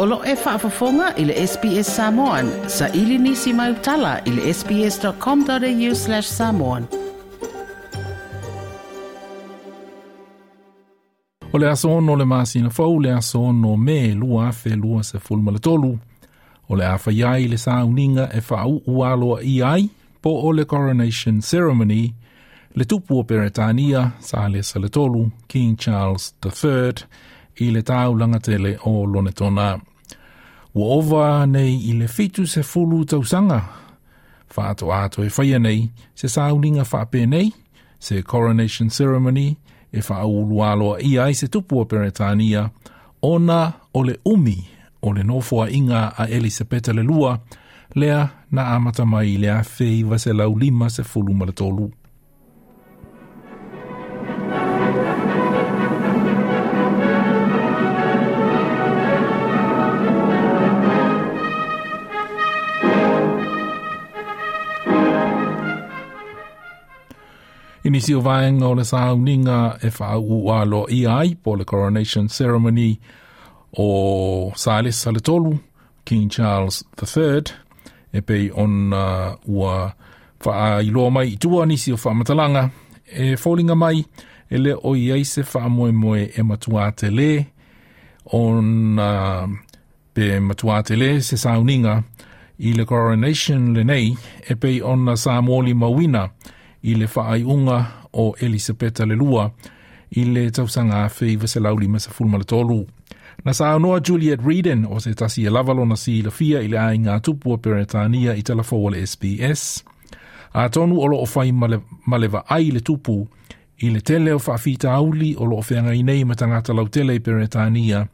Olo e whaafafonga i le SBS Samoan. Sa ili nisi mai utala i le sbs.com.au slash samoan. O le aso ono le masina fau le aso ono me lua afe lua se fulma le tolu. O le afa iai le sa uninga e whaau ualoa i ai po o le coronation ceremony le tupu o Peretania sa le sa le tolu King Charles III i le tau langatele o Lonetona. Ua ova nei i le fitu se fulu tausanga. Whaato ato e whaia nei, se sauninga whaape nei, se coronation ceremony, e whaulu aloa i ai se tupu o Peretania, ona o le umi o le nofoa inga a Elisabeta le lua, lea na amata mai lea a fei vase lau lima se fulu malatolu. Inisi o vaenga o le sauninga e whaau alo i ai po le coronation ceremony o Salis Saletolu, King Charles III, e pei on uh, ua wha iloa mai i tua nisi o whamatalanga, e fōlinga mai e le o i eise wha moe moe e matua te le, on uh, pe matua te le se sauninga i le coronation le nei, e pei on na sa mōli mawina, i le whaaiunga o Elisabeta le lua i le tausanga a whei vese lauli ma sa tolu. Na sa anoa Juliet Reeden o se tasi e lavalo na si la fia i le ai ngā tupua Peretania i talafoa le SBS. A tonu o loo o male, malewa ai le tupu i le tele o whaafita auli o loo o i nei matangata lau tele i Peretania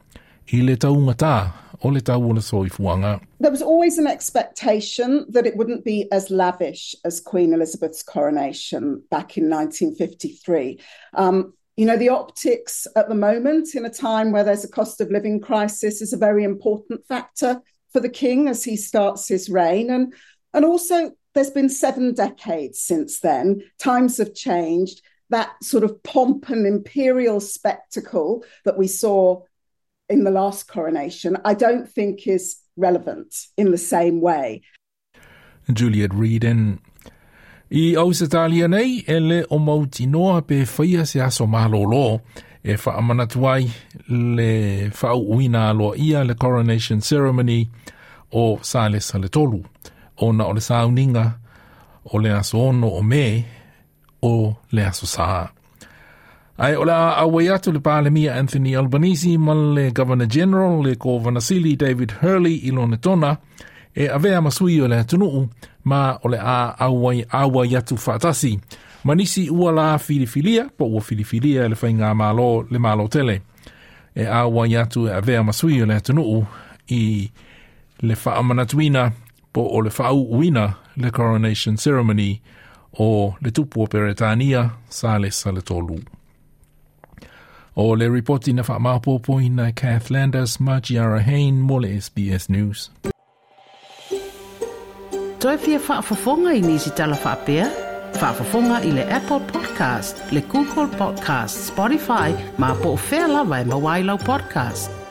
i le taunga taa o le tau o soi fuanga. There was always an expectation that it wouldn't be as lavish as Queen Elizabeth's coronation back in 1953. Um, you know, the optics at the moment, in a time where there's a cost of living crisis, is a very important factor for the king as he starts his reign. And, and also, there's been seven decades since then. Times have changed. That sort of pomp and imperial spectacle that we saw in the last coronation, I don't think is relevant in the same way. Juliet Rieden. I Ausitalia nei, e le o mauti noa pe whaia se aso malolo, e whaamanatuai le whauuina aloa ia le coronation ceremony o Sale Saletolu, o na o le sauninga o le aso ono o me o le aso saa. Ai o la awai atu le pālemia Anthony Albanese ma le Governor General le ko Vanasili David Hurley i lone tona e avea masui o le atunuu ma o le a awai awai atu whaatasi. Manisi ua la filifilia, po ua filifilia le whai ngā malo le malo tele. E awai atu e avea masui o le atunuu i le whaamanatuina po o le whaau uina le coronation ceremony o le tupu o Peretania sa le sa le tolu. O le reporti na whaamapopo na Kath Landers, Margiara Hain, mo le SBS News. Toi fia whaafafonga i nisi tala whaapea? Whaafafonga i le Apple Podcast, le Google Podcast, Spotify, ma po o whea lawa e mawailau podcast.